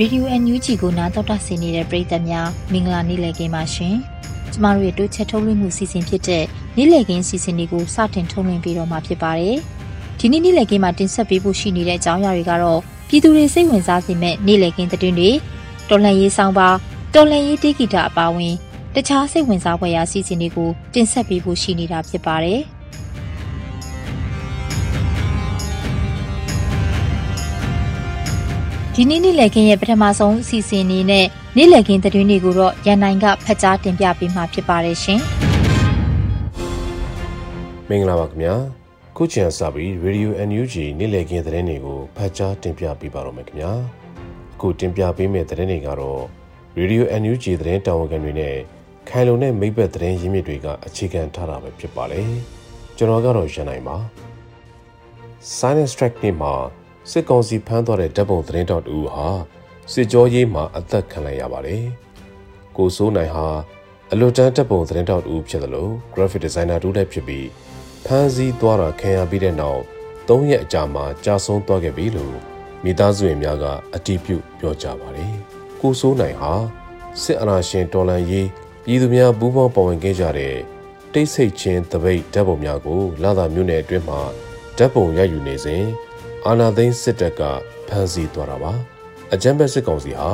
Radio NUG ကိုနားတော်တာဆင်နေတဲ့ပရိသတ်များမင်္ဂလာနေ့လည်ခင်းပါရှင်။ကျမတို့ရဲ့တိုးချက်ထုတ်လွှင့်မှုစီစဉ်ဖြစ်တဲ့နေ့လည်ခင်းစီစဉ်တွေကိုစတင်ထုတ်လွှင့်ပေးတော့မှာဖြစ်ပါတယ်။ဒီနေ့နေ့လည်ခင်းမှာတင်ဆက်ပေးဖို့ရှိနေတဲ့အကြောင်းအရာတွေကတော့ပြည်သူတွေစိတ်ဝင်စားစေမဲ့နေ့လည်ခင်းသတင်းတွေတော်လှန်ရေးဆောင်ပါတော်လှန်ရေးတေးဂီတအပါအဝင်တခြားစိတ်ဝင်စားဖွယ်ရာစီစဉ်တွေကိုတင်ဆက်ပေးဖို့ရှိနေတာဖြစ်ပါတယ်။ ဒီနေ့နေ့လည်ခင်းရဲ့ပထမဆုံးအစီအစဉ်အနေနဲ့နေ့လည်ခင်းသတင်းတွေကိုတော့ရန်နိုင်ကဖတ်ကြားတင်ပြပေးမှာဖြစ်ပါတယ်ရှင်။မင်္ဂလာပါခင်ဗျာ။ခုချိန်စပြီး Radio NUG နေ့လည်ခင်းသတင်းတွေကိုဖတ်ကြားတင်ပြပေးပါတော့မယ်ခင်ဗျာ။အခုတင်ပြပေးမယ့်သတင်းတွေကတော့ Radio NUG သတင်းတာဝန်ခံတွေနဲ့ခိုင်လုံတဲ့မိဘသတင်းရင်းမြစ်တွေကအခြေခံထားတာပဲဖြစ်ပါလေ။ကျွန်တော်ကတော့ရန်နိုင်ပါ။ Silent Strike နေ့မှာ စစ်ကောင်စီဖမ်းသွားတဲ့ဓာတ်ပုံသတင်းတော်တူဟာစစ်ကြောရေးမှာအသက်ခံလိုက်ရပါတယ်။ကိုစိုးနိုင်ဟာအလွတ်တန်းဓာတ်ပုံသတင်းတော်တူဖြစ်တယ်လို့ graphic designer တူလည်းဖြစ်ပြီးဖမ်းဆီးသွားတာခံရပြီးတဲ့နောက်၃ရက်အကြာမှာကြာဆုံးသွားခဲ့ပြီလို့မိသားစုဝင်များကအတည်ပြုပြောကြားပါတယ်။ကိုစိုးနိုင်ဟာစစ်အာဏာရှင်တော်လှန်ရေးပြည်သူများပူးပေါင်းပါဝင်ခဲ့ကြတဲ့တိတ်ဆိတ်ချင်းတပိတ်ဓာတ်ပုံများကိုလာသာမြို့နယ်အတွင်းမှာဓာတ်ပုံရိုက်ယူနေစဉ် အာနာသိန်းစစ်တပ်ကဖမ်းဆီးသွားတာပါအကြမ်းဖက်စစ်ကောင်စီဟာ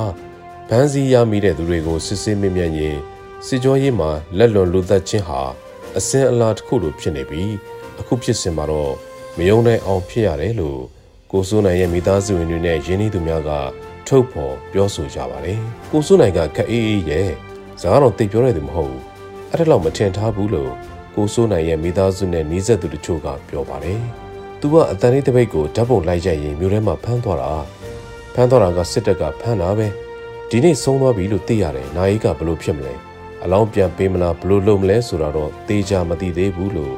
ဖမ်းဆီးရမိတဲ့သူတွေကိုစစ်ဆေးမြင့်မြတ်ရင်စစ်ကြောရေးမှာလက်လွန်လူသက်ချင်းဟာအစင်အလာတစ်ခုလိုဖြစ်နေပြီးအခုဖြစ်စဉ်မှာတော့မယုံနိုင်အောင်ဖြစ်ရတယ်လို့ကိုစိုးနိုင်ရဲ့မိသားစုဝင်တွေနဲ့ရင်းနှီးသူများကထုတ်ဖော်ပြောဆိုကြပါတယ်ကိုစိုးနိုင်ကခက်အေးအေးရဲ့စကားတော့သိပြောရတဲ့မဟုတ်ဘူးအဲ့ဒါတော့မထင်ထားဘူးလို့ကိုစိုးနိုင်ရဲ့မိသားစုနဲ့နှီးဆက်သူတို့ကပြောပါတယ် သူကအတန်လေးတစ်ပိတ်ကိုဓာတ်ပုံလိုက်ရိုက်ရင်မြို့ထဲမှာဖမ်းသွားတာဖမ်းသွားတာကစစ်တပ်ကဖမ်းတာပဲဒီနေ့ဆုံးသွားပြီလို့သိရတယ်နာယီကဘလို့ဖြစ်မလဲအလောင်းပြန်ပေးမလားဘလို့လုပ်မလဲဆိုတာတော့သေချာမသိသေးဘူးလို့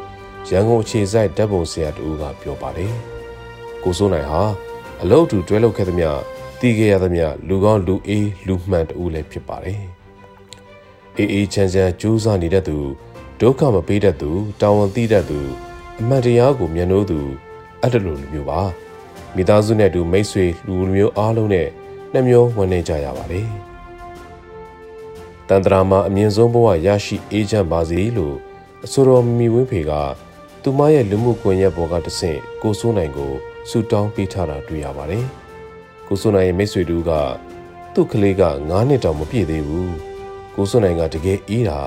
ရန်ကုန်အခြေစိုက်ဓာတ်ပုံဆရာတူကပြောပါတယ်ကိုစိုးနိုင်ဟာအလုတ်တူတွဲလုပ်ခဲ့သမျှတည်ခဲ့ရသမျှလူကောင်းလူအေးလူမှန်တူလည်းဖြစ်ပါတယ်အေးအေးချမ်းချမ်းကြိုးစားနေတဲ့သူဒုက္ခမပေးတတ်သူတာဝန်သိတတ်သူအမှန်တရားကိုမျက်နှိုးသူ အဲ့ဒါလိုလူမျိုးပါမိသားစုနဲ့တူမိတ်ဆွေလူမျိုးအားလုံးနဲ့နှမျောဝင်နေကြရပါတယ်တန်တရာမှာအမြင့်ဆုံးဘဝရရှိအေးချမ်းပါစေလို့အဆိုတော်မီဝင်းဖေကသူမရဲ့လူမှုကွန်ရက်ပေါ်ကတဆင့်ကိုစိုးနိုင်ကိုဆူတောင်းပေးထားတာတွေ့ရပါတယ်ကိုစိုးနိုင်ရဲ့မိတ်ဆွေတူကသူ့ကလေးက9နှစ်တောင်မပြည့်သေးဘူးကိုစိုးနိုင်ကတကယ်အေးတာ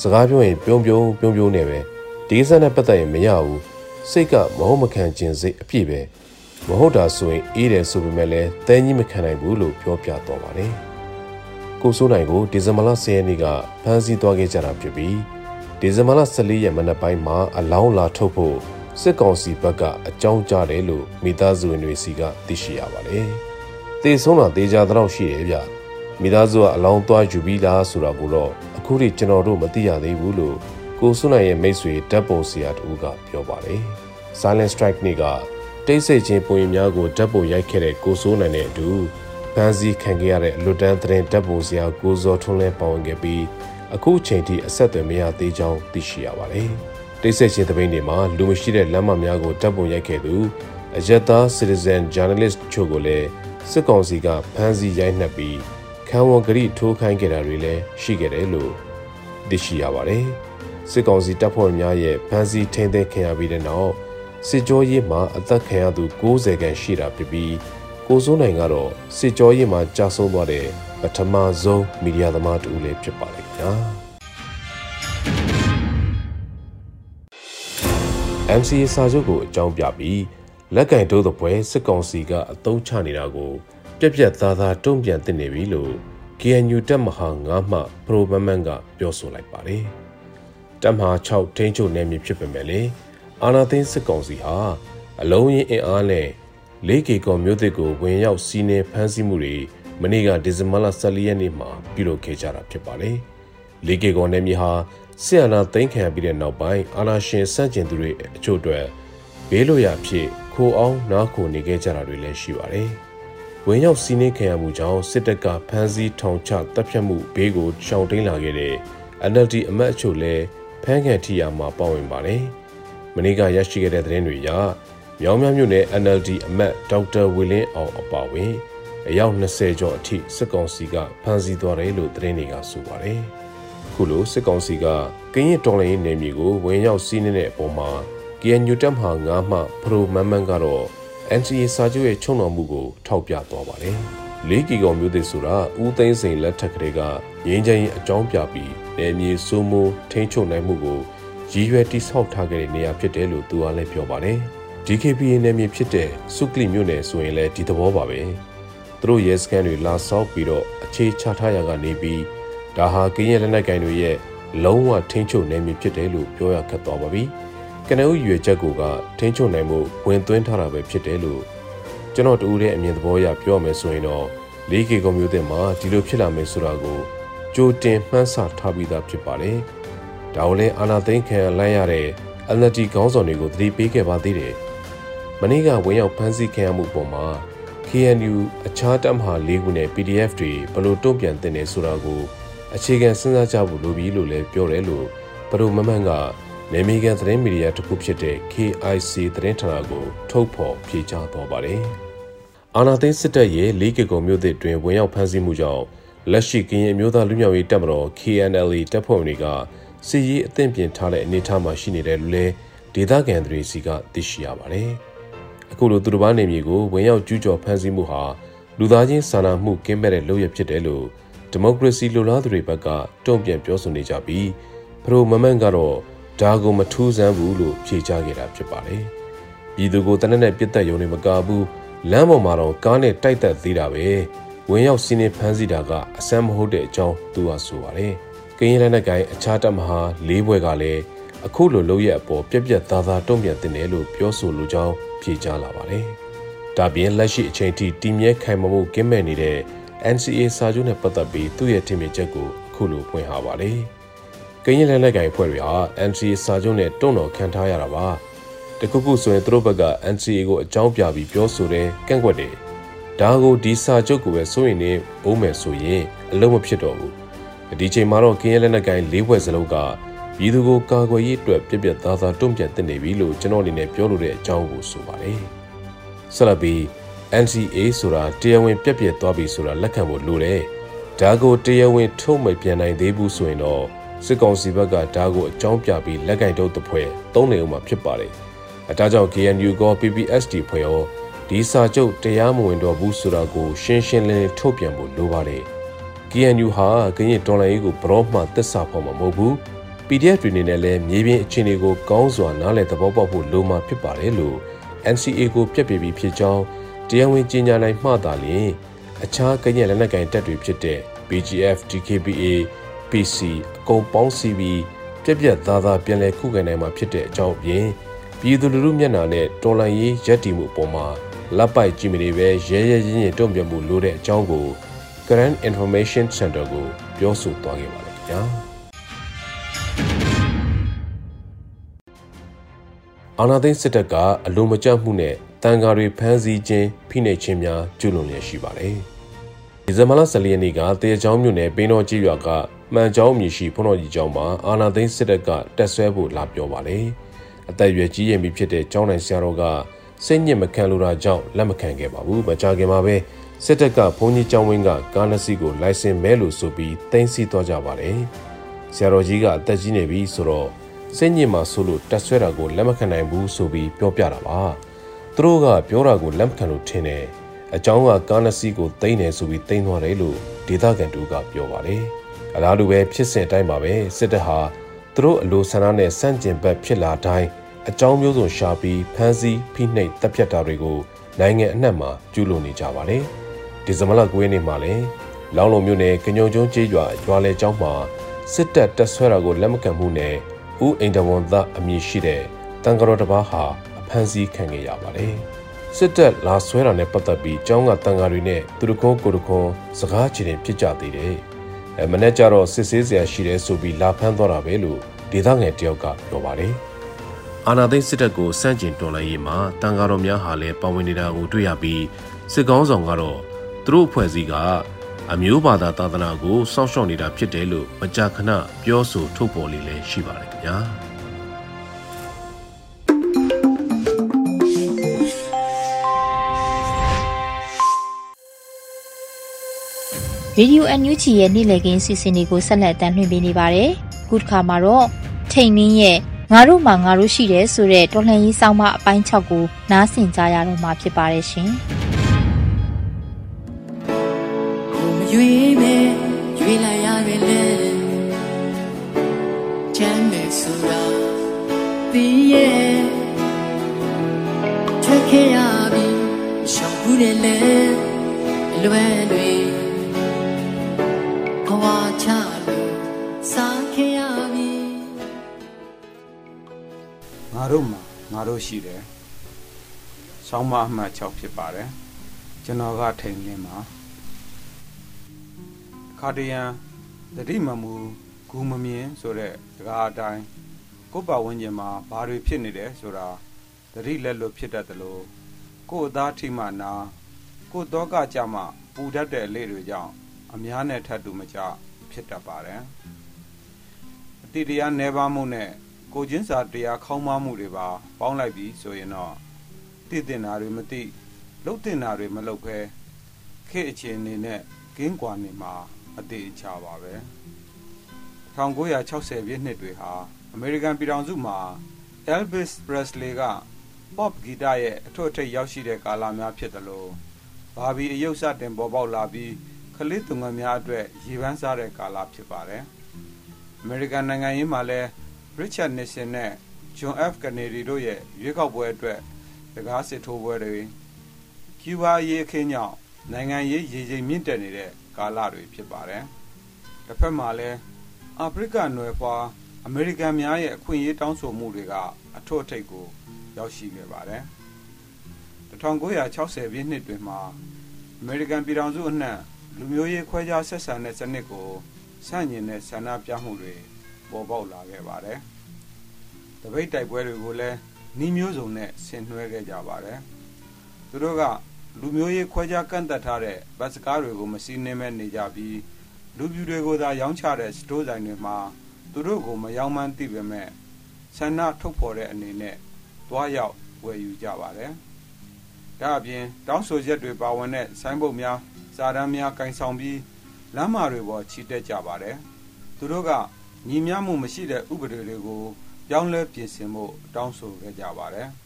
စကားပြောရင်ပြုံးပြုံးပြုံးပြုံးနေပဲဒီစက်နဲ့ပတ်သက်ရင်မရဘူး စိတ်ကမဟုတ်မခံခြင်းစိတ်အပြည့်ပဲမဟုတ်တာဆိုရင်အေးတယ်ဆိုပေမဲ့လည်းတဲကြီးမခံနိုင်ဘူးလို့ပြောပြတော့ပါတယ်ကိုစိုးနိုင်ကိုဒီဇင်ဘာလ10ရက်နေ့ကဖမ်းဆီးသွားခဲ့ကြတာဖြစ်ပြီးဒီဇင်ဘာလ14ရက်မနက်ပိုင်းမှာအလောင်းလာထုတ်ဖို့စစ်ကောင်စီဘက်ကအကြောင်းကြားတယ်လို့မိသားစုဝင်တွေစီကသိရှိရပါတယ်။တေဆုံးတာတေချာတော့ရှိတယ်ဗျ။မိသားစုကအလောင်းသွားယူပြီးလားဆိုတာကိုတော့အခုထိကျွန်တော်တို့မသိရသေးဘူးလို့ကိုစွနိုင်ရဲ့မိတ်ဆွေဓာတ်ပုံဆရာတူကပြောပါတယ်။ Silent Strike နေ့ကတိတ်ဆိတ်ခြင်းပုံရိပ်များကိုဓာတ်ပုံရိုက်ခဲ့တဲ့ကိုစိုးနိုင်တဲ့အတူဖန်စီခံခဲ့ရတဲ့လွတ်တန်းသတင်းဓာတ်ပုံဆရာကိုဇော်ထွန်းလဲပါဝင်ခဲ့ပြီးအခုချိန်ထိအဆက်အသွယ်မရသေးကြောင်းသိရှိရပါတယ်။တိတ်ဆိတ်ခြင်းသတင်းတွေမှာလူမရှိတဲ့လမ်းမများကိုဓာတ်ပုံရိုက်ခဲ့သူအယက်သား citizen journalist ချို့ကိုလည်းစစ်ကောင်စီကဖမ်းဆီးရိုက်နှက်ပြီးခံဝန်ကတိထိုးခိုင်းခဲ့တာတွေလည်းရှိခဲ့တယ်လို့သိရှိရပါတယ်။စစ်ကောင်စီတပ်ဖွဲ့များရဲ့ဖမ်းဆီးထိန်းသိမ်းခံရပြီးတဲ့နောက် စစ်ကြောရေးမှာအသက်ခံရသူ90ခန့်ရှိတာဖြစ်ပြီးကိုစိုးနိုင်ကတော့စစ်ကြောရေးမှာကြာဆုံးသွားတဲ့ပထမဆုံးမီဒီယာသမားတူလည်းဖြစ်ပါလိမ့်ခင်ဗျာ MCA စာချုပ်ကိုအကြောင်းပြပြီးလက်ကင်တိုးသပွဲစစ်ကောင်စီကအသုံးချနေတာကိုပြက်ပြက်သားသားတုံ့ပြန်သင့်နေပြီလို့ KNU တပ်မဟာ9မှပရိုဘမန်ကပြောဆိုလိုက်ပါတယ်။တပ်မဟာ6ထိန်းချုပ်နယ်မြေဖြစ်ပေမဲ့လည်း အာနာသိန်းစစ်ကောင်စီဟာအလုံးရင်းအင်အားနဲ့လေးကေကောမြို့သစ်ကိုဝင်ရောက်စီးနင်းဖမ်းဆီးမှုတွေမနေ့ကဒီဇင်ဘာလ14ရက်နေ့မှာပြုလုပ်ခဲ့ကြတာဖြစ်ပါတယ်။လေးကေကောနယ်မြေဟာဆီယနာသိမ်းခံပြီးတဲ့နောက်ပိုင်းအာနာရှင်စန့်ကျင်သူတွေအချို့အတွက်ဘေးလွရာဖြစ်ခိုအောင်နားခိုနေခဲ့ကြတာတွေလည်းရှိပါတယ်။ဝင်ရောက်စီးနင်းခံရမှုကြောင့်စစ်တပ်ကဖမ်းဆီးထောင်ချတပ်ဖြတ်မှုဘေးကိုရှောင်တိန်လာခဲ့တဲ့ NLD အမတ်အချို့လည်းဖမ်းခံထိရမှာပါဝင်ပါတယ်။ မနေ့ကရရှိခဲ့တဲ့သတင်းတွေအရမြောင်းမြမြို့နယ် NLD အမတ်ဒေါက်တာဝီလင်းအောင်အပါဝင်အယောက်20ကျော်အထိစစ်ကောင်စီကဖမ်းဆီးသွားတယ်လို့သတင်းတွေကဆိုပါတယ်။ခုလိုစစ်ကောင်စီကကရင်တော်လိုင်းနယ်မြေကိုဝင်ရောက်စီးနင်းတဲ့အပေါ်မှာ KNU တပ်မဟာ9မှပရိုမန်မန်ကတော့ NCA စာချုပ်ရဲ့ချုံတော်မှုကိုထောက်ပြသွားပါတယ်။လေးကီကောင်မျိုးသစ်ဆိုတာဦးသိန်းစိန်လက်ထက်ကလေးကငင်းချင်းအကြောင်းပြပြီးနယ်မြေစိုးမိုးထိန်းချုပ်နိုင်မှုကို ရည်ရွယ်တိဆောက်ထားခဲ့တဲ့နေရာဖြစ်တယ်လို့သူကလည်းပြောပါတယ်။ DKPA နယ်မြေဖြစ်တဲ့စုကလီမြို့နယ်ဆိုရင်လည်းဒီသဘောပါပဲ။သူတို့ရဲစခန်းတွေလာဆောက်ပြီးတော့အခြေချထားရကနေပြီးဒါဟာကရင်လက်နက်ကိုင်တွေရဲ့လုံးဝထိန်းချုပ်နယ်မြေဖြစ်တယ်လို့ပြောရခက်သွားပါပြီ။ကနဦးရွေချက်ကိုကထိန်းချုပ်နိုင်မှုဝင်သွင်းထားတာပဲဖြစ်တယ်လို့ကျွန်တော်တူတဲ့အမြင်သဘောအရပြောမယ်ဆိုရင်တော့ 4K ကွန်ပျူတာမှာဒီလိုဖြစ်လာမယ်ဆိုတာကိုကြိုတင်မှန်းဆထားပြီးသားဖြစ်ပါတယ်။ ဒါကိုလည်းအာနာသိန်းခံလိုက်ရတဲ့ NLD ခေါင်းဆောင်တွေကိုသတိပေးခဲ့ပါသေးတယ်။မနေ့ကဝင်ရောက်ဖမ်းဆီးခံရမှုပေါ်မှာ KNU အခြားတပ်မဟာ၄ခုနဲ့ PDF တွေဘလို့တုံ့ပြန်တင်နေဆိုတာကိုအခြေခံစဉ်းစားကြဖို့လိုပြီလို့လည်းပြောတယ်လို့ပရိုမမန်ကနေမီကန်သတင်းမီဒီယာတစ်ခုဖြစ်တဲ့ KIC သတင်းဌာနကိုထုတ်ဖော်ဖြေကြားသွားပါတယ်။အာနာသိန်းစစ်တပ်ရဲ့လေးကကုံမြို့သစ်တွင်ဝင်ရောက်ဖမ်းဆီးမှုကြောင့်လက်ရှိကရင်အမျိုးသားလူမျိုးရေးတပ်မတော် KNLA တပ်ဖွဲ့ဝင်တွေက စစ်ရေးအသင့်ပြင်ထားတဲ့အနေအထားမှာရှိနေတယ်လို့လည်းဒေသခံတွေစီကသိရှိရပါတယ်။အခုလိုသူတို့ဘာနေမြေကိုဝင်ရောက်ကျူးကျော်ဖမ်းဆီးမှုဟာလူသားချင်းစာနာမှုကင်းမဲ့တဲ့လုပ်ရဖြစ်တယ်လို့ဒီမိုကရေစီလိုလားသူတွေဘက်ကတုံ့ပြန်ပြောဆိုနေကြပြီးပရိုမမန်ကတော့ဒါကိုမထူးဆန်းဘူးလို့ဖြေကြားခဲ့တာဖြစ်ပါတယ်။ပြည်သူကိုတနက်နဲ့ပြစ်တက်ရုံနဲ့မကဘူးလမ်းပေါ်မှာတော့ကားနဲ့တိုက်တက်သေးတာပဲဝင်ရောက်စီးနှင်းဖမ်းဆီးတာကအဆမ်းမဟုတ်တဲ့အကြောင်းသူကဆိုပါတယ်။ ကရင်လက်နက်ကိုင်အခြားတပ်မဟာ၄ဘွဲကလည်းအခုလိုလုပ်ရအပေါ်ပြက်ပြက်သားသားတုံ့ပြန်တင်တယ်လို့ပြောဆိုလိုကြောင်းဖြေကြားလာပါတယ်။ဒါပြင်လက်ရှိအချိန်ထိတည်မြဲခိုင်မာမှုကင်းမဲ့နေတဲ့ NCA စာချုပ်နဲ့ပတ်သက်ပြီးသူ့ရဲ့ထင်မြင်ချက်ကိုအခုလိုဖွင့်ဟပါတယ်။ကရင်လက်နက်ကိုင်အဖွဲ့တွေဟာ NCA စာချုပ်နဲ့တွန်းတော်ခံထားရတာပါတခုခုဆိုရင်သူတို့ဘက်က NCA ကိုအကြောင်းပြပြီးပြောဆိုတယ်ကန့်ကွက်တယ်ဒါကိုဒီစာချုပ်ကိုပဲစိုးရင်နေဘုံးမယ်ဆိုရင်အလုံးမဖြစ်တော့ဘူး ဒီချိန်မှာတော့ကရင်လက်နက်ကိုင်၄ဘွဲ့စလုံးကပြည်သူကိုကာကွယ်ရေးအတွက်ပြက်ပြက်သားသားတွန့်ပြန်တင်နေပြီလို့ကျွန်တော်အနေနဲ့ပြောလိုတဲ့အကြောင်းကိုဆိုပါတယ်ဆက်လက်ပြီး NCA ဆိုတာတရားဝင်ပြက်ပြက်သွားပြီဆိုတာလက်ခံဖို့လိုတယ်ဒါကိုတရားဝင်ထုတ်မပြန်နိုင်သေးဘူးဆိုရင်တော့စစ်ကောင်စီဘက်ကဒါကိုအကြောင်းပြပြီးလက်ကင်တုပ်တဖွဲ့သုံးနေဦးမှာဖြစ်ပါတယ်။အဲဒါကြောင့် KNU က PPSD ဖွဲ့ရောဒီစာချုပ်တရားမဝင်တော့ဘူးဆိုတာကိုရှင်းရှင်းလင်းလင်းထုတ်ပြန်ဖို့လိုပါတယ်။ KNU ဟာကရင်တော်လိုင်းရေးကိုဘရော့မှသစ္စာဖော်မှာမဟုတ်ဘူး။ PDF တွေနေနဲ့လည်းမြေပြင်အခြေအနေကိုကောင်းစွာနားလည်သဘောပေါက်ဖို့လိုမှဖြစ်ပါတယ်လို့ NCA ကိုပြက်ပြပြီးဖြစ်ကြောင်းတရားဝင်ကြေညာနိုင်မှသာလျှင်အခြားကရင်လက်နက်ကိုင်တပ်တွေဖြစ်တဲ့ BGF, DKBA PC အကုန်ပေါင်းစည်းပြီးပြက်ပြက်သားသားပြန်လည်ခုခံနိုင်မှာဖြစ်တဲ့အကြောင်းအပြင်ပြည်သူလူထုမျက်နှာနဲ့တော်လှန်ရေးရက်တီမှုအပေါ်မှာလက်ပိုက်ကြည့်မနေပဲရဲရဲရင်းရင်းတုံ့ပြန်မှုလိုတဲ့အကြောင်းကို Grand Information Center ကိုပြောဆိုသွားခဲ့ပါတယ်ခင်ဗျာအာနာသိန်းစစ်တပ်ကအလိုမကျမှုနဲ့တန်ဃာတွေဖမ်းဆီးခြင်းဖိနှိပ်ခြင်းများကျူးလွန်လျက်ရှိပါတယ်ဒီဇင်ဘာလ14ရက်နေ့ကတေချောင်းမြို့နယ်ပင်းတော်ကြီးရွာကမှန်ကျောင်းမြေရှိဖုန်းတော်ကြီးကျောင်းမှာအာနာသိန်းစစ်တပ်ကတက်ဆွဲဖို့လာပြောပါလေအသက်အရွယ်ကြီးရင်ပြီဖြစ်တဲ့ကျောင်းနိုင်ဆရာတော်ကစိတ်ညစ်မခံလိုတာကြောင့်လက်မခံခဲ့ပါဘူးမကြခင်မှာပဲ စစ်တပ်ကဘုန်းကြီးကျောင်းဝင်းကကားနှစ်စီးကိုလိုင်စင်မဲလို့ဆိုပြီးတင်စီသွားကြပါတယ်ဆရာတော်ကြီးကအသက်ကြီးနေပြီဆိုတော့စင်ကြီးမှာဆိုလို့တက်ဆွဲတာကိုလက်မခံနိုင်ဘူးဆိုပြီးပြောပြတာပါသူတို့ကပြောတာကိုလက်မခံလို့ထင်တယ်အကြောင်းကကားနစီကိုတိမ့်တယ်ဆိုပြီးတိမ့်သွားတယ်လို့ဒေသခံတူကပြောပါတယ်အလားတူပဲဖြစ်စဉ်အတိုင်းပါပဲစစ်တပ်ဟာသူတို့အလိုဆန္ဒနဲ့စန့်ကျင်ဘက်ဖြစ်လာတိုင်းအကြောင်းမျိုးစုံရှာပြီးဖမ်းဆီးဖိနှိပ်တပ်ဖြတ်တာတွေကိုနိုင်ငံအနှံ့မှာကျူးလွန်နေကြပါတယ် ဒီဇင်ဘာလ9ရက်နေ့မှာလည်းလောင်းလုံမြို့နယ်ကညုံကျွန်းကျေးရွာရွာလေကျောင်းမှာစစ်တပ်တပ်ဆွဲတာကိုလက်မခံမှုနဲ့ဦးအိန္ဒဝန်သားအမည်ရှိတဲ့တန်ကတော်တစ်ပါးဟာအဖမ်းဆီးခံခဲ့ရပါတယ်စစ်တပ်လာဆွဲတာနဲ့ပတ်သက်ပြီးကျောင်းကတန်ဃာတွေနဲ့သူတကောကိုတကောစကားချင်ဖြစ်ကြသေးတယ်။အဲမနေ့ကျတော့စစ်ဆေးစရာရှိတယ်ဆိုပြီးလာဖမ်းသွားတာပဲလို့ဒေသငယ်တယောက်ကပြောပါတယ်။အာနာသိန်းစစ်တပ်ကိုစန့်ကျင်တော်လှန်ရေးမှာတန်ဃာတော်များဟာလည်းပါဝင်နေတာကိုတွေ့ရပြီးစစ်ကောင်းဆောင်ကတော့ သူတို့အဖွဲ့အစည်းကအမျိုးဘာသာသာသနာကိုစောင့်ရှောက်နေတာဖြစ်တယ်လို့မကြာခဏပြောဆိုထုတ်ပေါ်လေးလည်းရှိပါတယ်ခင်ဗျာ။ရေဒီယိုအန်ယူဂျီရဲ့နေ့လည်ခင်းစီစဉ်တွေကိုဆက်လက်တင်ပြနေပါတယ်။ခုတစ်ခါမှာတော့ထိန်နင်းရဲ့ငါတို့မှာငါတို့ရှိတယ်ဆိုတဲ့တော်လှန်ရေးစောင်းမအပိုင်း6ကိုနားဆင်ကြရတော့မှာဖြစ်ပါတယ်ရှင်။ ကိုမရွေးပဲရွေးလိုက်ရတယ်လေချမ်းမြေဆိုတာဒီရဲ့ထွက်ခဲ့ရပြီရှောင်ဘူးတယ်လေလွယ်တွေဘဝချလို့စားခဲ့ရပြီငါတို့မှာငါတို့ရှိတယ်။ဆောင်းမအမှတ်6ဖြစ်ပါတယ်။ကျွန်တော်ကထိန်လင်းပါ။ ခါတရန်တတိမမူဂူမမြင်ဆိုတဲ့စကားအတိုင်းကိုယ့်ပတ်ဝန်းကျင်မှာဘာတွေဖြစ်နေတယ်ဆိုတာတတိလက်လွတ်ဖြစ်တတ်တယ်လို့ကိုယ့်အသားထိမှနာကိုယ့်တော့ကကြမှပူတတ်တဲ့အလေးတွေကြောင့်အများနဲ့ထပ်တူမကြဖြစ်တတ်ပါတယ်။အတိတရားနှဲပါမှုနဲ့ကိုချင်းစာတရားခေါင်းမမှုတွေပါပေါင်းလိုက်ပြီဆိုရင်တော့တည်တင်တာတွေမသိလှုပ်တင်တာတွေမလှုပ်ခဲခေတ်အခြေအနေနဲ့ကင်းကွာနေမှာ အသေးချပါပဲ1960ပြည့်နှစ်တွေဟာအမေရိကန်ပြည်ထောင်စုမှာ Elvis Presley က pop ဂီတရဲ့အထွတ်အထိပ်ရောက်ရှိတဲ့ကာလများဖြစ်တယ်လို့ဘာဘီအယုတ်စတင်ပေါ်ပေါက်လာပြီးခလစ်သူငယ်များအတွက်ရေပန်းစားတဲ့ကာလဖြစ်ပါတယ်အမေရိကန်နိုင်ငံရေးမှာလည်း Richard Nixon နဲ့ John F Kennedy တို့ရဲ့ရွေးကောက်ပွဲအတွက်တကားစစ်ထိုးပွဲတွေကျူးဘာရေးအခင်းကြောင့်နိုင်ငံရေးရေချိန်မြင့်တက်နေတဲ့ ကာလတွေဖြစ်ပါတယ်။တစ်ဖက်မှာလည်းအာဖရိကနွယ်ဖွာအမေရိကန်များရဲ့အခွင့်အရေးတောင်းဆိုမှုတွေကအထွတ်အထိပ်ကိုရောက်ရှိခဲ့ပါတယ်။1960ပြည့်နှစ်တွင်မှာအမေရိကန်ပြည်ထောင်စုအနှံ့လူမျိုးရေးခွဲခြားဆက်ဆံတဲ့စနစ်ကိုဆန့်ကျင်တဲ့ဆန္ဒပြမှုတွေပေါ်ပေါက်လာခဲ့ပါတယ်။တပိတ်တိုက်ပွဲတွေကိုလည်းနှီးမျိုးစုံနဲ့ဆင်နွှဲခဲ့ကြပါတယ်။သူတို့က လူမျိုးရေးခွဲခြားကန့်သက်ထားတဲ့ဗတ်စကားတွေကိုမစီးနှင်းမဲ့နေကြပြီးလူပြူတွေကိုသာရောင်းချတဲ့စတိုးဆိုင်တွေမှာသူတို့ကိုမယောင်းမှန်းသိပေမဲ့ဆန္ဒထုတ်ဖော်တဲ့အနေနဲ့တွားရောက်ဝယ်ယူကြပါတယ်။ဒါအပြင်တောင်းဆိုချက်တွေပါဝင်တဲ့ဆိုင်းဘုတ်များစာတမ်းများကင်ဆောင်ပြီးလမ်းမတွေပေါ်ချီတက်ကြပါတယ်။သူတို့ကညီမျှမှုမရှိတဲ့ဥပဒေတွေကိုပြောင်းလဲပြင်ဆင်ဖို့တောင်းဆိုခဲ့ကြပါတယ်။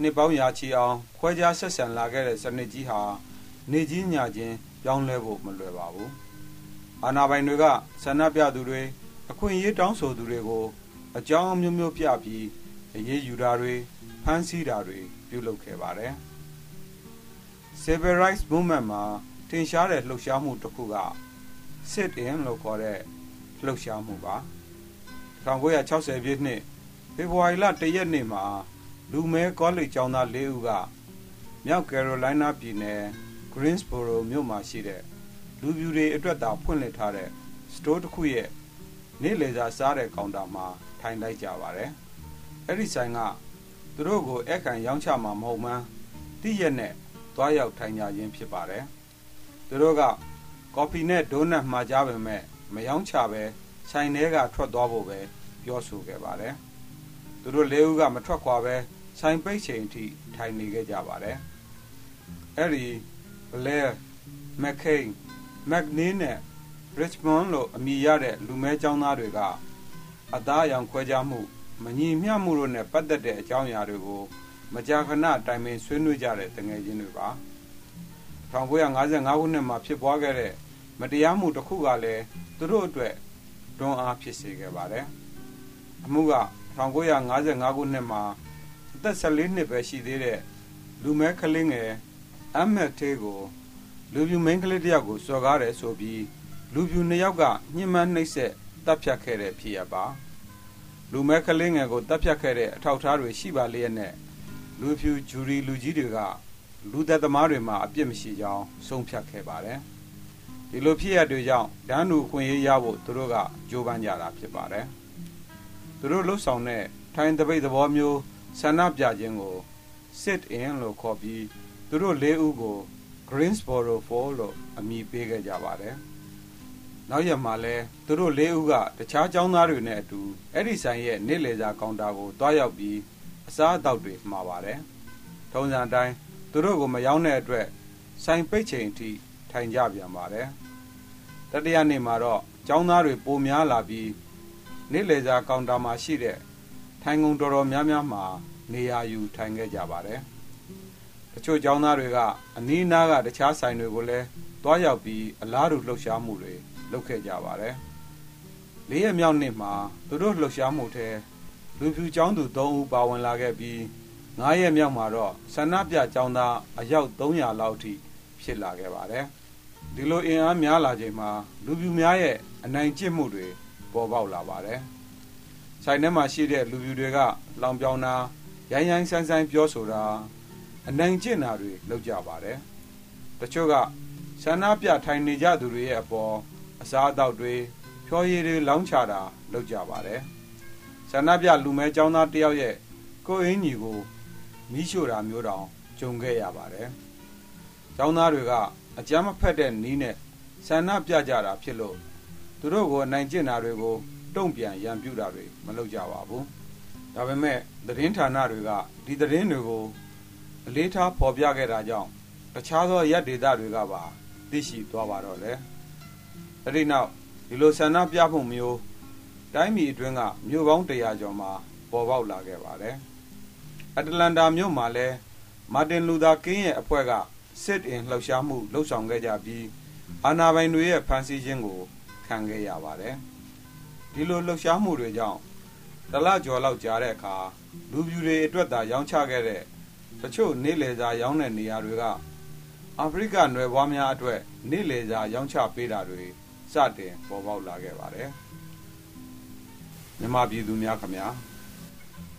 နှစ်ပေါင်းရာချီအောင်ခွဲခြားဆက်ဆံလာခဲ့တဲ့စနစ်ကြီးဟာနေကြီးညာချင်းပြောင်းလဲဖို့မလွယ်ပါဘူး။အာဏာပိုင်တွေကဆန္ဒပြသူတွေအခွင့်အရေးတောင်းဆိုသူတွေကိုအကြောင်းအမျိုးမျိုးပြပြီးအရေးယူတာတွေဖမ်းဆီးတာတွေပြုလုပ်ခဲ့ပါတယ်။ Civil Rights Movement မှာထင်ရှားတဲ့လှုပ်ရှားမှုတစ်ခုက sit in လို့ခေါ်တဲ့လှုပ်ရှားမှုပါ1960ပြည့်နှစ်ဖေဖော်ဝါရီလ1ရက်နေ့မှာ လူမဲကောလိပ်ကျောင်းသား၄ဦးကမြောက်ကယ်ရိုလိုင်းနာပြည်နယ် Greensboro မြို့မှာရှိတဲ့လူပြူတွေအတွက်သာဖွင့်လှစ်ထားတဲ့စတိုးတစ်ခုရဲ့နေ့လည်စာစားတဲ့ကောင်တာမှာထိုင်လိုက်ကြပါတယ်။အဲ့ဒီဆိုင်ကသူတို့ကိုအခန့်ရောင်းချမှာမဟုတ်မှန်းတိရက်နဲ့သွားရောက်ထိုင်ကြရင်းဖြစ်ပါတယ်။သူတို့ကကော်ဖီနဲ့ဒိုးနတ်မှာကြပါမယ်မယောင်းချပဲဆိုင်ထဲကထွက်သွားဖို့ပဲပြောဆိုခဲ့ပါတယ်။သူတို့လေးဦးကမထွက်ခွာပဲ ဆိုင်ပိတ်ချိန်အထိထိုင်နေခဲ့ကြပါတယ်။အဲ့ဒီ Blair, McCain, McNeil နဲ့ Richmond လို့အမည်ရတဲ့လူမဲចောင်းသားတွေကအသားအယောင်ခွဲခြားမှုမညီမျှမှုတို့နဲ့ပတ်သက်တဲ့အကြောင်းအရာတွေကိုမကြာခဏတိုင်ပင်ဆွေးနွေးကြတဲ့တငယ်ချင်းတွေပါ1955ခုနှစ်မှာဖြစ်ပွားခဲ့တဲ့မတရားမှုတစ်ခုကလည်းသူတို့အတွက်တွန်းအားဖြစ်စေခဲ့ပါတယ်အမှုက1955ခုနှစ်မှာအ သက်14နှစ်ပဲရှိသေးတဲ့လူမဲကလေးငယ်အမက်သေးကိုလူပြူမင်းကလေးတယောက်ကိုစော်ကားတယ်ဆိုပြီးလူပြူနှစ်ယောက်ကညှဉ်းပန်းနှိပ်စက်တပ်ဖြတ်ခဲ့တဲ့ဖြစ်ရပါလူမဲကလေးငယ်ကိုတပ်ဖြတ်ခဲ့တဲ့အထောက်အထားတွေရှိပါလျက်နဲ့လူဖြူဂျူရီလူကြီးတွေကလူသက်သမားတွေမှာအပြစ်မရှိကြောင်းဆုံးဖြတ်ခဲ့ပါတယ်ဒီလိုဖြစ်ရတွေကြောင့်ဒန်းလူခွင့်ရေးရဖို့သူတို့ကကြိုးပမ်းကြတာဖြစ်ပါတယ်သူတို့လှုပ်ဆောင်တဲ့ထိုင်တပိတ်သဘောမျိုး ဆန္ဒပြခြင်းကို sit in လို့ခေါ်ပြီးသူတို့၄ဦးကို Greensboro Fall လို့အမည်ပေးခဲ့ကြပါတယ်။နောက်ရက်မှာလဲသူတို့၄ဦးကတခြားចောင်းသားတွေနဲ့အတူအဲ့ဒီဆိုင်ရဲ့နေ့လည်စာကောင်တာကိုတွားရောက်ပြီးအစားအသောက်တွေမှာပါတယ်။ထုံးစံတိုင်းသူတို့ကိုမရောက်တဲ့အတွက်ဆိုင်ပိတ်ချိန်အထိထိုင်ကြပြန်ပါတယ်။တတိယနေ့မှာတော့ចောင်းသားတွေပိုများလာပြီးနေ့လည်စာကောင်တာမှာရှိတဲ့ ထိုင်ကုန်တော်တော်များများမှာ နေရာယူထိုင်ခဲ့ကြပါတယ်။တချို့ကျောင်းသားတွေကအနီးနားကတခြားဆိုင်တွေကိုလည်းတွားရောက်ပြီးအလားတူလှုပ်ရှားမှုတွေလုပ်ခဲ့ကြပါတယ်။လေးရက်မြောက်နေ့မှာသူတို့လှုပ်ရှားမှုထဲလူဖြူကျောင်းသူ၃ဦးပါဝင်လာခဲ့ပြီး၅ရက်မြောက်မှာတော့ဆန္ဒပြကျောင်းသားအယောက်300လောက်ထိဖြစ်လာခဲ့ပါတယ်။ဒီလိုအင်အားများလာချိန်မှာလူဖြူများရဲ့အနိုင်ကျင့်မှုတွေပေါ်ပေါက်လာပါတယ်။ ဆိုင်ထဲမှာရှိတဲ့လူဖြူတွေကလောင်ပြောင်တာရိုင်းရိုင်းဆိုင်ဆိုင်ပြောဆိုတာအနိုင်ကျင့်တာတွေလုပ်ကြပါတယ်။တချို့ကဆန္ဒပြထိုင်နေကြသူတွေရဲ့အပေါ်အစားအသောက်တွေဖြောရည်တွေလောင်းချတာလုပ်ကြပါတယ်။ဆန္ဒပြလူမဲចောင်းသားတယောက်ရဲ့ကိုအင်းကြီးကိုမိရှို့တာမျိုးတောင်ကြုံခဲ့ရပါတယ်။ចောင်းသားတွေကအကြမ်းမဖက်တဲ့နီးနဲ့ဆန္ဒပြကြတာဖြစ်လို့သူတို့ကိုအနိုင်ကျင့်တာတွေကို တုံ့ပြန်ရန်ပြုတာတွေမလုပ်ကြပါဘူး။ဒါပေမဲ့သတင်းဌာနတွေကဒီသတင်းတွေကိုအလေးထားဖော်ပြခဲ့တာကြောင့်တခြားသောရက်ဒေသတွေကပါသိရှိသွားပါတော့တယ်။အဲဒီနောက်ဒီလိုဆန္ဒပြမှုမျိုးတိုင်းပြည်အတွင်းကမြို့ပေါင်း100ကျော်မှာပေါ်ပေါက်လာခဲ့ပါတယ်။အတလန်တာမြို့မှာလည်းမာတင်လူသာကင်းရဲ့အဖွဲ့ကစစ်အင်လှုပ်ရှားမှုလှုပ်ဆောင်ခဲ့ကြပြီးအာဏာပိုင်တွေရဲ့ဖမ်းဆီးခြင်းကိုခံခဲ့ရပါတယ်။ ဒီလိုလှုပ်ရှားမှုတွေကြောင့်တလကျော်လောက်ကြာတဲ့အခါလူပြူတွေအတွက်သာရောင်းချခဲ့တဲ့တချို့နေလေစာရောင်းတဲ့နေရာတွေကအာဖရိကနွယ်ဘွားများအတွက်နေလေစာရောင်းချပေးတာတွေစတင်ပေါ်ပေါက်လာခဲ့ပါတယ်မြမပြည်သူများခမညာ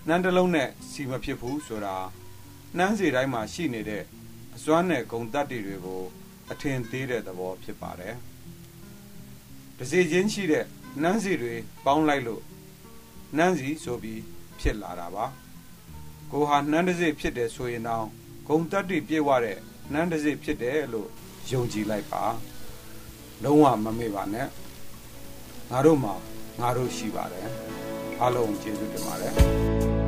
နှမ်းတလုံးနဲ့စီမဖြစ်ဘူးဆိုတာနှမ်းစီတိုင်းမှာရှိနေတဲ့အစွမ်းနဲ့ဂုံတက်တွေတွေကို အထင်သေးတဲ့သဘောဖြစ်ပါတယ်တစီချင်းရှိတဲ့ နှမ်းစီတွေပေါင်းလိုက်လို့နှမ်းစီဆိုပြီးဖြစ်လာတာပါကိုဟာနှမ်းတစိဖြစ်တယ်ဆိုရင်တော့ဂုံတက်တိပြေဝတဲ့နှမ်းတစိဖြစ်တယ်လို့ယုံကြည်လိုက်ပါလုံးဝမမေ့ပါနဲ့ငါတို့မှာငါတို့ရှိပါတယ်အားလုံးကျေးဇူးတင်ပါတယ်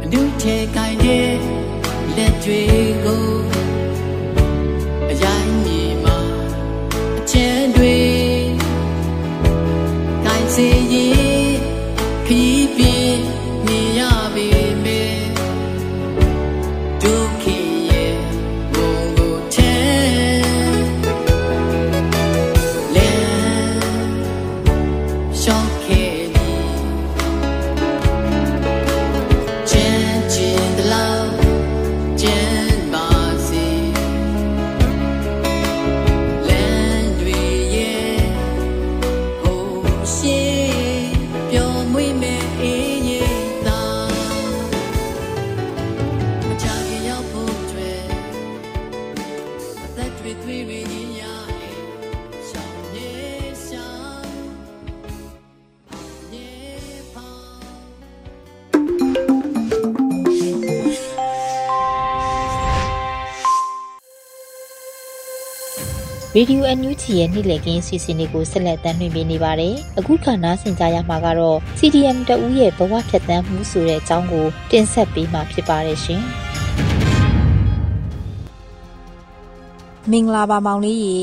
အနုချေကိုင်းတဲ့လက်တွေကိုအရိုင်းမြေမှာအချမ်းတွေကိုင်း စေရင်ခီးပြင်းမြင်ရ ရေဒီယိုအန်ယူဂျီရဲ့နေ့လည်ခင်းစီစဉ်လေးကိုဆက်လက်တင်ပြနေပါတယ်။အခုခါနားဆင်ကြရမှာကတော့ CDM တဦးရဲ့ဘဝဖြတ်သန်းမှုဆိုတဲ့အကြောင်းကိုတင်ဆက်ပေးမှာဖြစ်ပါတယ်ရှင်။မင်္ဂလာပါမောင်လေးရေ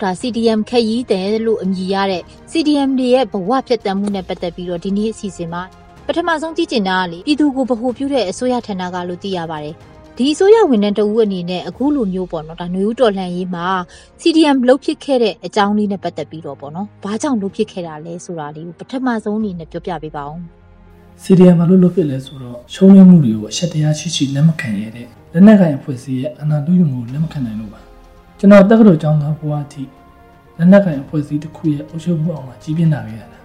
ဒါ CDM ခက်ရီးတယ်လို့အမည်ရတဲ့ CDM တွေရဲ့ဘဝဖြတ်သန်းမှုနဲ့ပတ်သက်ပြီးတော့ဒီနေ့အစီအစဉ်မှာပထမဆုံးသိကျင်တာကလေပြည်သူကိုဗဟိုပြုတဲ့အစိုးရဌာနကလို့သိရပါတယ် ဒီအစိုးရဝန်ထမ်းတဦးအနေနဲ့အခုလိုမျိုးပေါ့နော်ဒါຫນွေဦးတော်လှန်ရေးမှာ CDM လှုပ်ဖြစ်ခဲ့တဲ့အကြောင်းလေးနဲ့ပတ်သက်ပြီးတော့ပေါ့နော်ဘာကြောင့်လှုပ်ဖြစ်ခဲ့တာလဲဆိုတာလေးကိုပထမဆုံးအနေနဲ့ပြောပြပေးပါဦး CDM မှာလို့လုပ်ဖြစ်လဲဆိုတော့ရှုံးနိမှုတွေကိုအချက်တရားရှိရှိလက်မခံရတဲ့လက်နက်ကိုင်အဖွဲ့အစည်းရဲ့အနာတူးယူမှုလက်မခံနိုင်လို့ပါကျွန်တော်တက္ကသိုလ်ကျောင်းသားဘဝအထိလက်နက်ကိုင်အဖွဲ့အစည်းတစ်ခုရဲ့အုပ်ချုပ်မှုအောင်မှာကြီးပြင်းလာခဲ့ရတာ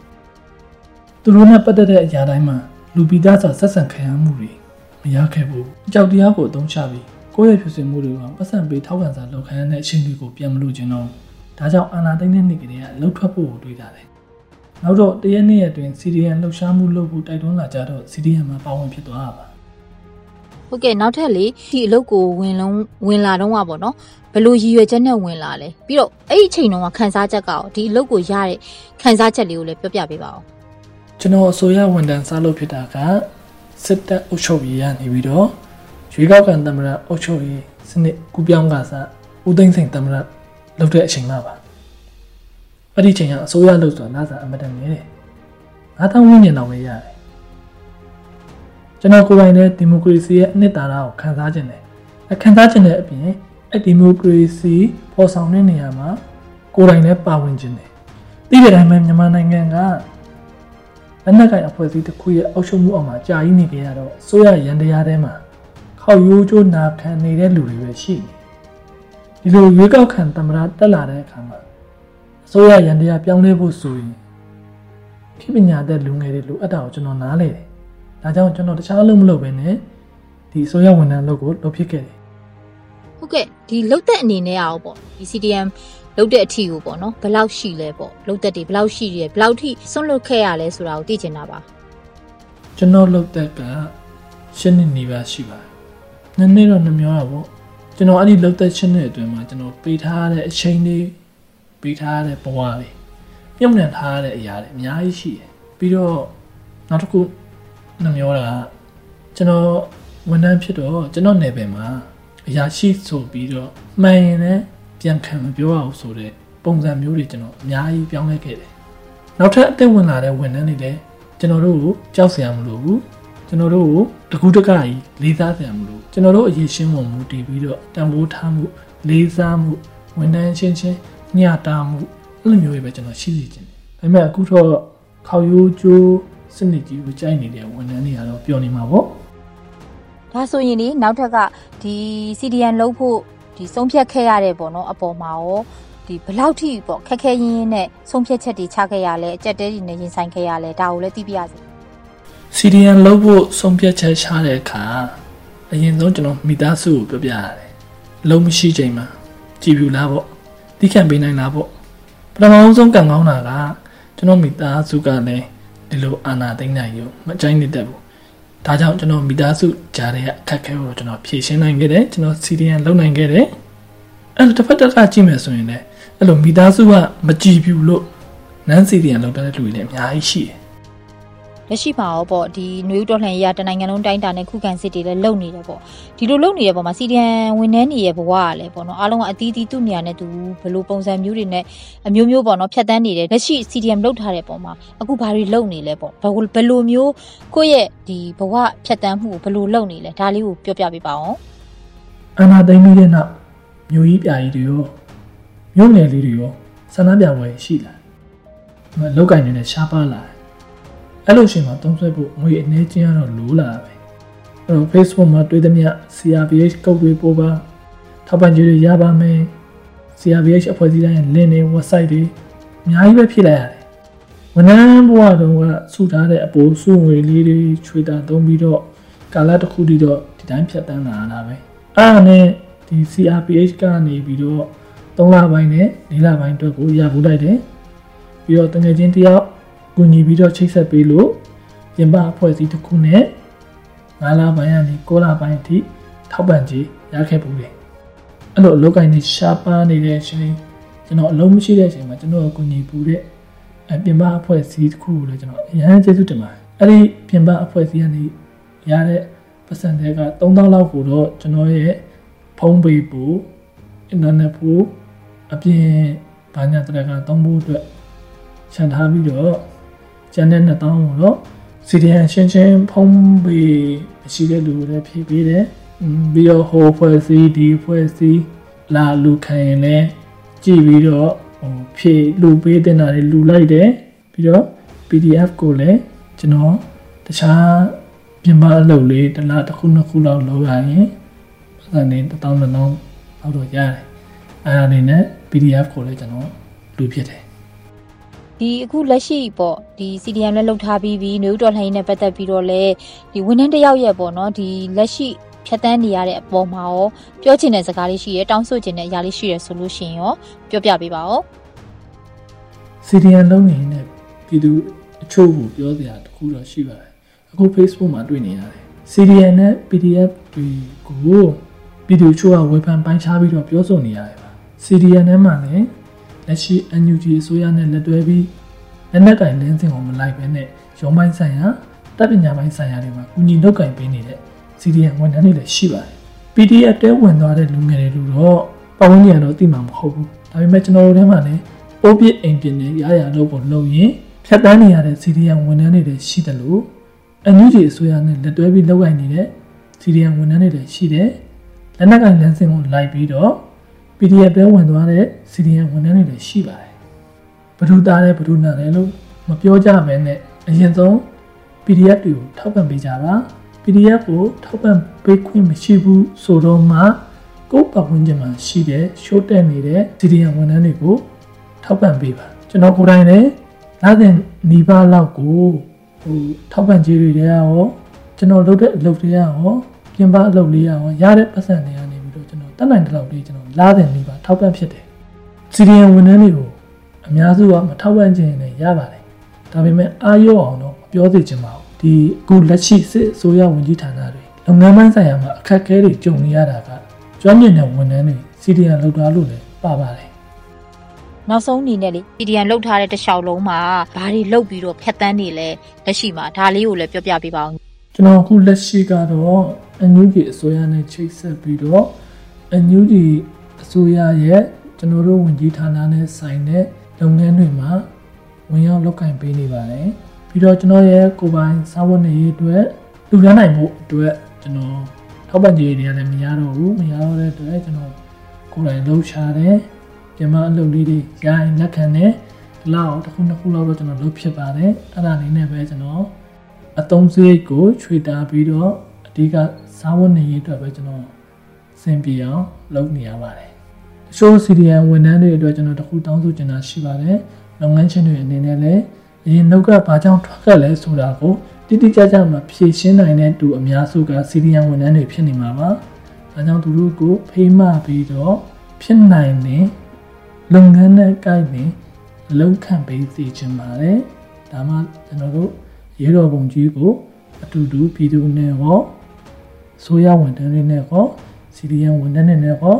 သူတို့နဲ့ပတ်သက်တဲ့အရာတိုင်းမှာလူပိသားစာဆက်ဆံခံရမှုတွေမ ရခဲ့ဘူးအကြောက်တရားကိုအသုံးချပြီးကိုယ့်ရဲ့ဖြစ်စဉ်မှုတွေကပတ်စံပေးထောက်ခံစာလောက်ခံရတဲ့အချိန်တွေကိုပြန်မလို့ခြင်းတော့ဒါကြောင့်အာနာသိမ့်တဲ့နေ့ကလေးကလှုပ်ထွက်ဖို့တွေးတာတယ်နောက်တော့တရက်နေ့အတွင်း CDN လှုပ်ရှားမှုလုပ်ဖို့တိုက်တွန်းလာကြတော့ CDN မှာပါဝင်ဖြစ်သွားတာပါဟုတ်ကဲ့နောက်ထပ်လေဒီအလုပ်ကိုဝင်လုံးဝင်လာတော့ကပေါ့နော်ဘယ်လိုရည်ရွယ်ချက်နဲ့ဝင်လာလဲပြီးတော့အဲ့ဒီအချိန်တုန်းကခန်းစားချက်ကရောဒီအလုပ်ကိုရတဲ့ခန်းစားချက်လေးကိုလည်းပြောပြပေးပါဦးကျွန်တော်အစိုးရဝန်ထမ်းစားလို့ဖြစ်တာက စစ်တပ်အုပ်ချုပ်ရေးရနေပြီးတော့ရွေးကောက်ခံသမ္မတအုပ်ချုပ်ရေးစနစ်ကူပြောင်းကစားဦးသိန်းစိန်သမ္မတလုပ်တဲ့အချိန်မှပါအဲ့ဒီအချိန်ကအစိုးရလုပ်ဆိုတာနားစာအမတန်နေတယ်ငါးတောင်းဝင်းညင်တော်ပဲရတယ်ကျွန်တော်ကိုယ်ပိုင်တဲ့ဒီမိုကရေစီရဲ့အနှစ်သာရကိုခံစားခြင်းတယ်အခံစားခြင်းတဲ့အပြင်အဲ့ဒီမိုကရေစီပေါ်ဆောင်တဲ့နေရာမှာကိုယ်တိုင်လည်းပါဝင်ခြင်းတယ်သိတဲ့အတိုင်းပဲမြန်မာနိုင်ငံက လက်နက်ကိုင်အဖွဲ့အစည်းတစ်ခုရဲ့အောက်ချုပ်မှုအောက်မှာကြာကြီးနေကြရတော့ဆိုရရန်တရားထဲမှာခောက်ရိုးကျိုးနာခံနေတဲ့လူတွေပဲရှိနေဒီလိုရွေးကောက်ခံသမ္မတတက်လာတဲ့အခါမှာအစိုးရရန်တရားပြောင်းလဲဖို့ဆိုရင်ခေပညာတဲ့လူငယ်တွေလိုအပ်တာကိုကျွန်တော်နားလေတယ်ဒါကြောင့်ကျွန်တော်တခြားအလုပ်မလုပ်ဘဲနဲ့ဒီအစိုးရဝန်ထမ်းလုပ်ကိုလုပ်ဖြစ်ခဲ့တယ်ဟုတ်ကဲ့ဒီလုတ်သက်အနေနဲ့အောင်ပေါ့ဒီ CDM လုတ်တဲ့အထီကိုပေါ့နော်ဘယ်လောက်ရှိလဲပေါ့လုတ်သက်တွေဘယ်လောက်ရှိရဲဘယ်လောက်ထိစွန့်လွတ်ခဲ့ရလဲဆိုတာကိုသိချင်တာပါကျွန်တော်လုပ်တဲ့ကရှင်းနေနေပါရှိပါတယ်နည်းနည်းတော့နှမျောတာပေါ့ကျွန်တော်အဲ့ဒီလုပ်တဲ့ရှင်းတဲ့အတွင်းမှာကျွန်တော်ပေးထားတဲ့အချိန်လေးပေးထားတဲ့ဘဝလေးမြုပ်နှံထားတဲ့အရာတွေအများကြီးရှိတယ်ပြီးတော့နောက်တစ်ခုနှမျောတာကကျွန်တော်ဝန်ထမ်းဖြစ်တော့ကျွန်တော်နယ်ပယ်မှာအရာရှိဆိုပြီးတော့မှန်ရင်လည်း ပြန်ခံမပြောရအောင်ဆိုတဲ့ပုံစံမျိုးတွေကျွန်တော်အများကြီးပြောင်းလဲခဲ့တယ်နောက်ထပ်အသက်ဝင်လာတဲ့ဝန်ထမ်းတွေလည်းကျွန်တော်တို့ကိုကြောက်စရာမလိုဘူးကျွန်တော်တို့ကိုတကူးတကကြီးလေးစားစရာမလိုကျွန်တော်တို့အရေးရှင်းပုံမူတည်ပြီးတော့တန်ဖိုးထားမှုလေးစားမှုဝန်ထမ်းချင်းချင်းညတာမှုအဲ့လိုမျိုးတွေပဲကျွန်တော်ရှိစီခြင်းတယ်ဒါပေမဲ့အခုတော့ခေါရိုးကျိုးစနစ်ကြီးကိုကြိုက်နေတဲ့ဝန်ထမ်းတွေကတော့ပြောနေမှာပေါ့ဒါဆိုရင်ဒီနောက်ထပ်ကဒီ CDM လုတ်ဖို့ ဒီဆုံးဖြတ်ခဲ့ရတဲ့ပေါ့နော်အပေါ်မှာရောဒီဘယ်လောက်ထိပေါ့ခက်ခဲရင်းရင်းနဲ့ဆုံးဖြတ်ချက်တွေချခဲ့ရလဲအကြက်တဲတွေနဲ့ရင်ဆိုင်ခဲ့ရလဲဒါကိုလည်းသိပြရစီ CDN လုပ်ဖို့ဆုံးဖြတ်ချက်ချတဲ့အခါအရင်ဆုံးကျွန်တော်မိသားစုကိုပြောပြရတယ်။လုံးမရှိချိန်မှာကြည်ပြူလားပေါ့။တိခံပေးနိုင်လားပေါ့။ပထမဆုံးကံကောင်းတာကကျွန်တော်မိသားစုကလည်းဒီလိုအာနာသိမ့်နိုင်ရောမကြိုက်နေတတ်ဘူး။ ဒါကြောင့်ကျွန်တော်မိသားစုကြားတဲ့အခက်အခဲကိုကျွန်တော်ဖြေရှင်းနိုင်ခဲ့တယ်။ကျွန်တော် CDN လုပ်နိုင်ခဲ့တယ်။အဲ့လိုတစ်ဖက်တစ်ခါကြည့်မယ်ဆိုရင်လည်းအဲ့လိုမိသားစုကမကြည်ပြူလို့နန်း CDN လုပ်တဲ့လူတွေလည်းအများကြီးရှိတယ် လက်ရှိမှာရောပေါ့ဒီနွေဦးတော်လှန်ရေးကတနိုင်ငံလုံးတိုင်းတာနဲ့ခုခံစစ်တွေလည်းလုပ်နေတယ်ပေါ့ဒီလိုလုပ်နေတဲ့ပုံမှာစီဒီအန်ဝန်ထမ်းတွေရဲ့ဘဝကလည်းပေါ့နော်အားလုံးကအသီးသီးသူ့နေရာနဲ့သူဘယ်လိုပုံစံမျိုးတွေနဲ့အမျိုးမျိုးပေါ့နော်ဖြတ်တန်းနေတယ်လက်ရှိ CDM လုပ်ထားတဲ့ပုံမှာအခုဘာတွေလုပ်နေလဲပေါ့ဘယ်လိုဘယ်လိုမျိုးကိုယ့်ရဲ့ဒီဘဝဖြတ်တန်းမှုကိုဘယ်လိုလုပ်နေလဲဒါလေးကိုပြောပြပေးပါအောင်အာနာသိမ့်ပြီးတဲ့နောက်မျိုးကြီးပြာကြီးတွေရောမျိုးငယ်လေးတွေရောဆန္ဒပြပွဲရှိလာတယ်။မလောက်ကင်နေတဲ့ရှားပါလာတယ်။ အဲ့လိုရှင်မှာတုံးဆွဲဖို့ငွေအနေချင်းရတော့လိုလာပဲ။အဲ့တော့ Facebook မှာတွေ့သမျှ CRPH ကုတ်တွေပို့ပါထောက်ပံ့ကြေးတွေရပါမယ်။ CRPH အဖွဲ့အစည်းတိုင်းရဲ့ link တွေ website တွေအများကြီးပဲဖြည့်လိုက်ရတယ်။ဝန်ထမ်းဘဝတုန်းကစုထားတဲ့အပိုးစုငွေလေးတွေချွေတာသုံးပြီးတော့ကာလတစ်ခုတည်းတော့ဒီတိုင်းဖြတ်တန်းလာရတာပဲ။အဲ့ဒါနဲ့ဒီ CRPH ကနေပြီးတော့3လပိုင်းနဲ့4လပိုင်းအတွက်ကိုရဖို့လိုက်တယ်ပြီးတော့တငယ်ချင်းတယောက် ကူညီပြီးတော့ချိတ်ဆက်ပေးလို့ပြင်ပအဖွဲ့အစည်းတစ်ခုနဲ့9လပိုင်းကနေ9လပိုင်းအထိထောက်ပံ့ကြေးရခဲ့ပူတယ်အဲ့လိုအလုပ်ကိုင်းနေရှားပါနေတဲ့အချိန်ကျွန်တော်အလုံးမရှိတဲ့အချိန်မှာကျွန်တော်ကိုကူညီပူတဲ့အပြင်ပအဖွဲ့အစည်းတစ်ခုကိုလည်းကျွန်တော်အရန်ကျေးဇူးတင်ပါတယ်အဲ့ဒီပြင်ပအဖွဲ့အစည်းကနေရတဲ့ပတ်စံတွေက3000လောက်ကိုတော့ကျွန်တော်ရဲ့ဖုန်းပေပူအင်တာနက်ပူအပြင်ဘာညာတရကသုံးဖို့အတွက်ခြံထားပြီးတော့ ကျန်တဲ့2000ကိုတော့ CDN ရှင်းချင်းဖုံးပေးမရှိတဲ့လူတွေလည်းဖြည့်ပေးတယ်ပြီးတော့ဟိုဖွဲ့စည်းဒီဖွဲ့စည်းလာလူခံရင်လည်းကြည့်ပြီးတော့ဟိုဖြည့်လူပေးတင်တာတွေလူလိုက်တယ်ပြီးတော့ PDF ကိုလည်းကျွန်တော်တခြားပြင်ပအလုပ်လေးတစ်လားတစ်ခုနှစ်ခုလောက်လုပ်ရရင်ပတ်စံနေ1000 2000လောက်တော့ရတယ်အဲဒါနေနဲ့ PDF ကိုလည်းကျွန်တော်လူဖြစ်တယ် ဒီအခုလက်ရှိပေါ့ဒီ CDM လည်းလုပ်ထားပြီးပြီးနေဦးတော်လှန်ရေးနဲ့ပတ်သက်ပြီးတော့လည်းဒီဝန်ထမ်းတယောက်ရဲ့ပေါ့နော်ဒီလက်ရှိဖြတ်တန်းနေရတဲ့အပေါ်မှာရောပြောချင်တဲ့စကားလေးရှိရတောင်းဆိုချင်တဲ့အရာလေးရှိရဆိုလို့ရှိရင်ရောပြောပြပေးပါဦး CDM လုံးနေနဲ့ပြည်သူအချို့ကိုပြောစရာတခုတော့ရှိပါတယ်အခု Facebook မှာတွေ့နေရတယ် CDM နဲ့ PDF တွေကိုပြည်သူချို့ကဝေဖန်ပိုင်းခြားပြီးတော့ပြောဆိုနေရတယ်ပါ CDM နဲ့မှလည်း လက်ရှိ NUG အစိုးရနဲ့လက်တွဲပြီးလက်နက်ကင်လင်းစင်ကိုမလိုက်ဘဲနဲ့ရုံးပိုင်းဆိုင်ရာတပ်ပညာပိုင်းဆိုင်ရာတွေမှာကူညီလုပ်ကင်ပေးနေတဲ့ CDM ဝန်ထမ်းတွေလည်းရှိပါတယ် PDF တဲဝင်သွားတဲ့လူငယ်တွေလို့တော့ပတ်ဝန်းကျင်ကတော့သိမှာမဟုတ်ဘူးဒါပေမဲ့ကျွန်တော်တို့ထဲမှာလည်းပိုးပြစ်အိမ်ပြင်နဲ့ရရလုပ်ဖို့လုပ်ရင်ဖြတ်တန်းနေရတဲ့ CDM ဝန်ထမ်းတွေလည်းရှိတယ်လို့အန်ယူဂျီအစိုးရနဲ့လက်တွဲပြီးလုပ်ကိုင်နေတဲ့ CDM ဝန်ထမ်းတွေလည်းရှိတယ်လက်နက်ကင်လမ်းစဉ်ကိုလိုက်ပြီးတော့ PDF ပဲဝင်သွားတဲ့ CDM ဝန်ထမ်းတွေလည်းရှိပါတယ်ဘဒုသားတဲ့ဘဒုနာတယ်လို့မပြောကြဘဲနဲ့အရင်ဆုံး PDF တွေကိုထောက်ပံ့ပေးကြပါ PDF ကိုထောက်ပံ့ပေးခွင့်မရှိဘူးဆိုတော့မှကိုယ့်ပတ်ဝန်းကျင်မှာရှိတဲ့ရှိုးတက်နေတဲ့ CDM ဝန်ထမ်းတွေကိုထောက်ပံ့ပေးပါကျွန်တော်ကိုယ်တိုင်လည်းလာတဲ့နီးပါးလောက်ကိုဟိုထောက်ပံ့ကြေးတွေရောကျွန်တော်လုပ်တဲ့အလုပ်တွေရောပြင်ပအလုပ်လေးရောရတဲ့ပတ်စံတွေကနေပြီးတော့ကျွန်တော်တက်နိုင်တဲ့လောက်လေးကျွန်တော် လာတဲ့နီးပါးထောက်ပံ့ဖြစ်တယ် CDM ဝန်ထမ်းတွေကိုအများစုကမထောက်ပံ့ခြင်းနဲ့ရပါတယ်ဒါပေမဲ့အားရောအောင်တော့ပြောသိချင်ပါဘူးဒီအခုလက်ရှိစစ်အစိုးရဝန်ကြီးဌာနတွေလုပ်ငန်းပိုင်းဆိုင်ရာမှာအခက်အခဲတွေကြုံနေရတာကကျွမ်းကျင်တဲ့ဝန်ထမ်းတွေ CDN လောက်ထားလို့လည်းပါပါတယ်နောက်ဆုံးအနေနဲ့လေ CDN လောက်ထားတဲ့တခြားလုံးမှာဘာတွေလောက်ပြီးတော့ဖြတ်တန်းနေလဲလက်ရှိမှာဒါလေးကိုလည်းပြောပြပေးပါဦးကျွန်တော်အခုလက်ရှိကတော့အန်ယူဂျီအစိုးရနဲ့ချိတ်ဆက်ပြီးတော့အန်ယူဂျီ အစိုးရရဲ့ကျွန်တော်တို့ဝန်ကြီးဌာနနဲ့ဆိုင်တဲ့လုပ်ငန်းတွေမှာဝင်ရောက်လုပ်ကင်ပေးနေပါတယ်ပြီးတော့ကျွန်တော်ရဲ့ကိုပိုင်စာဝတ်နေရေးအတွက်လူရနိုင်မှုအတွက်ကျွန်တော်ထောက်ပံ့ကြေးတွေကလည်းမရတော့ဘူးမရတော့တဲ့အတွက်ကျွန်တော်ကိုယ်တိုင်လှုပ်ရှားတယ်ပြန်မအလုပ်လေးတွေရရင်လက်ခံတယ်ဒီလောက်တစ်ခုနှစ်ခုလောက်တော့ကျွန်တော်လုပ်ဖြစ်ပါတယ်အဲ့ဒါလေးနဲ့ပဲကျွန်တော်အသုံးစရိတ်ကိုခြွေတာပြီးတော့အဓိကစာဝတ်နေရေးအတွက်ပဲကျွန်တော် စင်ပြေအောင်လုပ်နေရပါတယ်တချို့ CDN ဝန်ထမ်းတွေအတွက်ကျွန်တော်တခုတောင်းဆိုချင်တာရှိပါတယ်လုပ်ငန်းရှင်တွေအနေနဲ့လည်းအရင်နှုတ်ကဘာကြောင့်ထွက်ခဲ့လဲဆိုတာကိုတိတိကျကျမှဖြေရှင်းနိုင်တဲ့သူအများစုကစီရီယံဝန်ထမ်းတွေဖြစ်နေမှာပါ။ဒါကြောင့်သူတို့ကိုဖေးမပြီးတော့ဖြစ်နိုင်တဲ့လုပ်ငန်းနဲ့ကိုက်ပြီးလုံခံပေးစီချင်ပါတယ်။ဒါမှကျွန်တော်တို့ရေတော်ပုံကြီးကိုအတူတူပြည်သူနဲ့ဟောဆိုရဝန်ထမ်းတွေနဲ့ဟော စီရီယံဝန်ထမ်းတွေနဲ့ဟော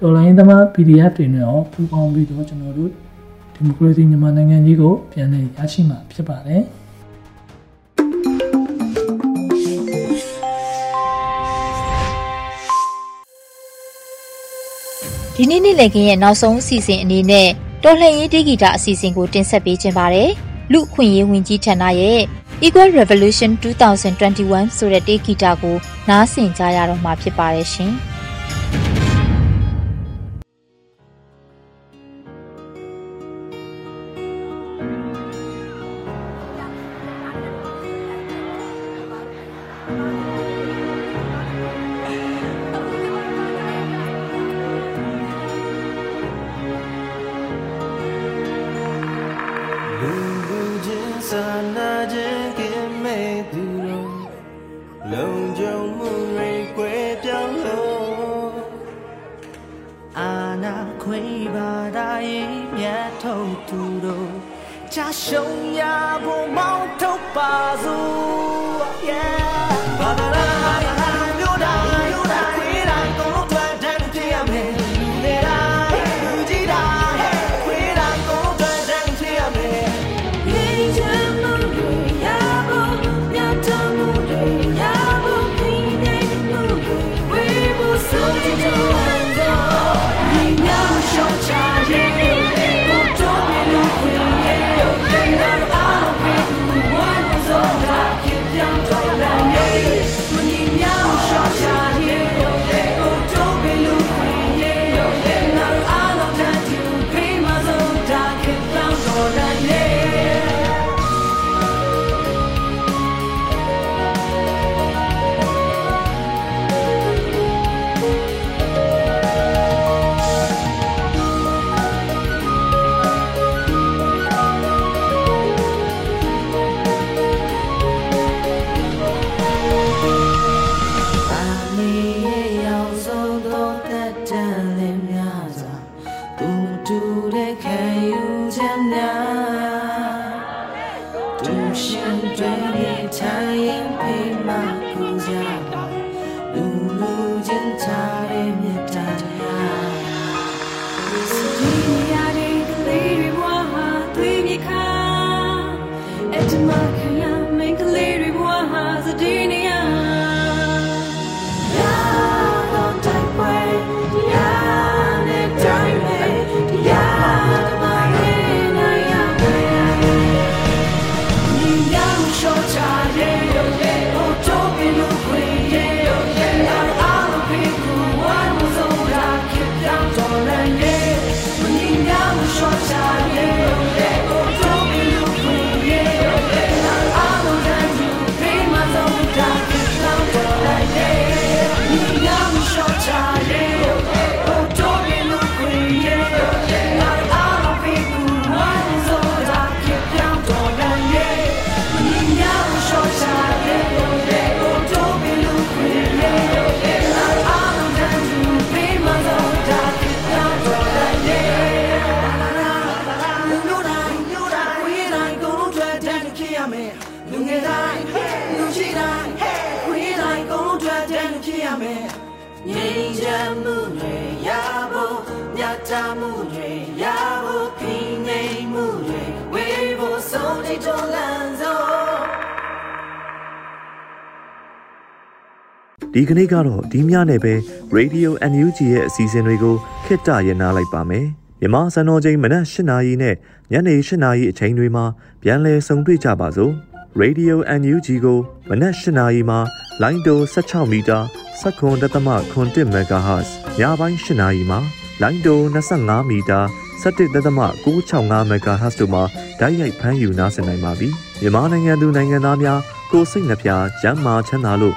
တော်လိုင်းသမား PDF တွေနဲ့ဟောပူးပေါင်းပြီးတော့ကျွန်တော်တို့ဒီမိုကရေစီမြန်မာနိုင်ငံကြီးကိုပြန်လည်ရရှိမှာဖြစ်ပါတယ်ဒီနေ့နေ့လည်ခင်းရဲ့နောက်ဆုံးအစီအစဉ်အနေနဲ့တော်လှန်ရေးဒေဂီတာအစီအစဉ်ကိုတင်ဆက်ပေးခြင်းပါတယ်လူအခွင့်အရေးဝန်ကြီးဌာနရဲ့ Equal Revolution 2021ဆိုတဲ့ဒေဂီတာကိုနားဆင်ကြရတော့မှာဖြစ်ပါတယ်ရှင်။ ရှုံးရဖို့မောင်းထုတ်ပါစို့ ဒီကနေ့ကတော့ဒီညနဲ့ပဲ Radio NUG ရဲ့အစီအစဉ်တွေကိုခਿੱတရနာလိုက်ပါမယ်မြန်မာစံတော်ချိန်မနက်၈နာရီနဲ့ညနေ၈နာရီအချိန်တွေမှာပြန်လည်ဆုံတွေ့ကြပါစို့ Radio NUG ကိုမနက်၈နာရီမှာလိုင်းတို16မီတာ7.3 MHz ညပိုင်း၈နာရီမှာလိုင်းတို25မီတာ17.665 MHz တို့မှာဓာတ်ရိုက်ဖမ်းယူနားဆင်နိုင်ပါပြီမြန်မာနိုင်ငံသူနိုင်ငံသားများကိုစိတ်နှပြကျန်းမာချမ်းသာလို့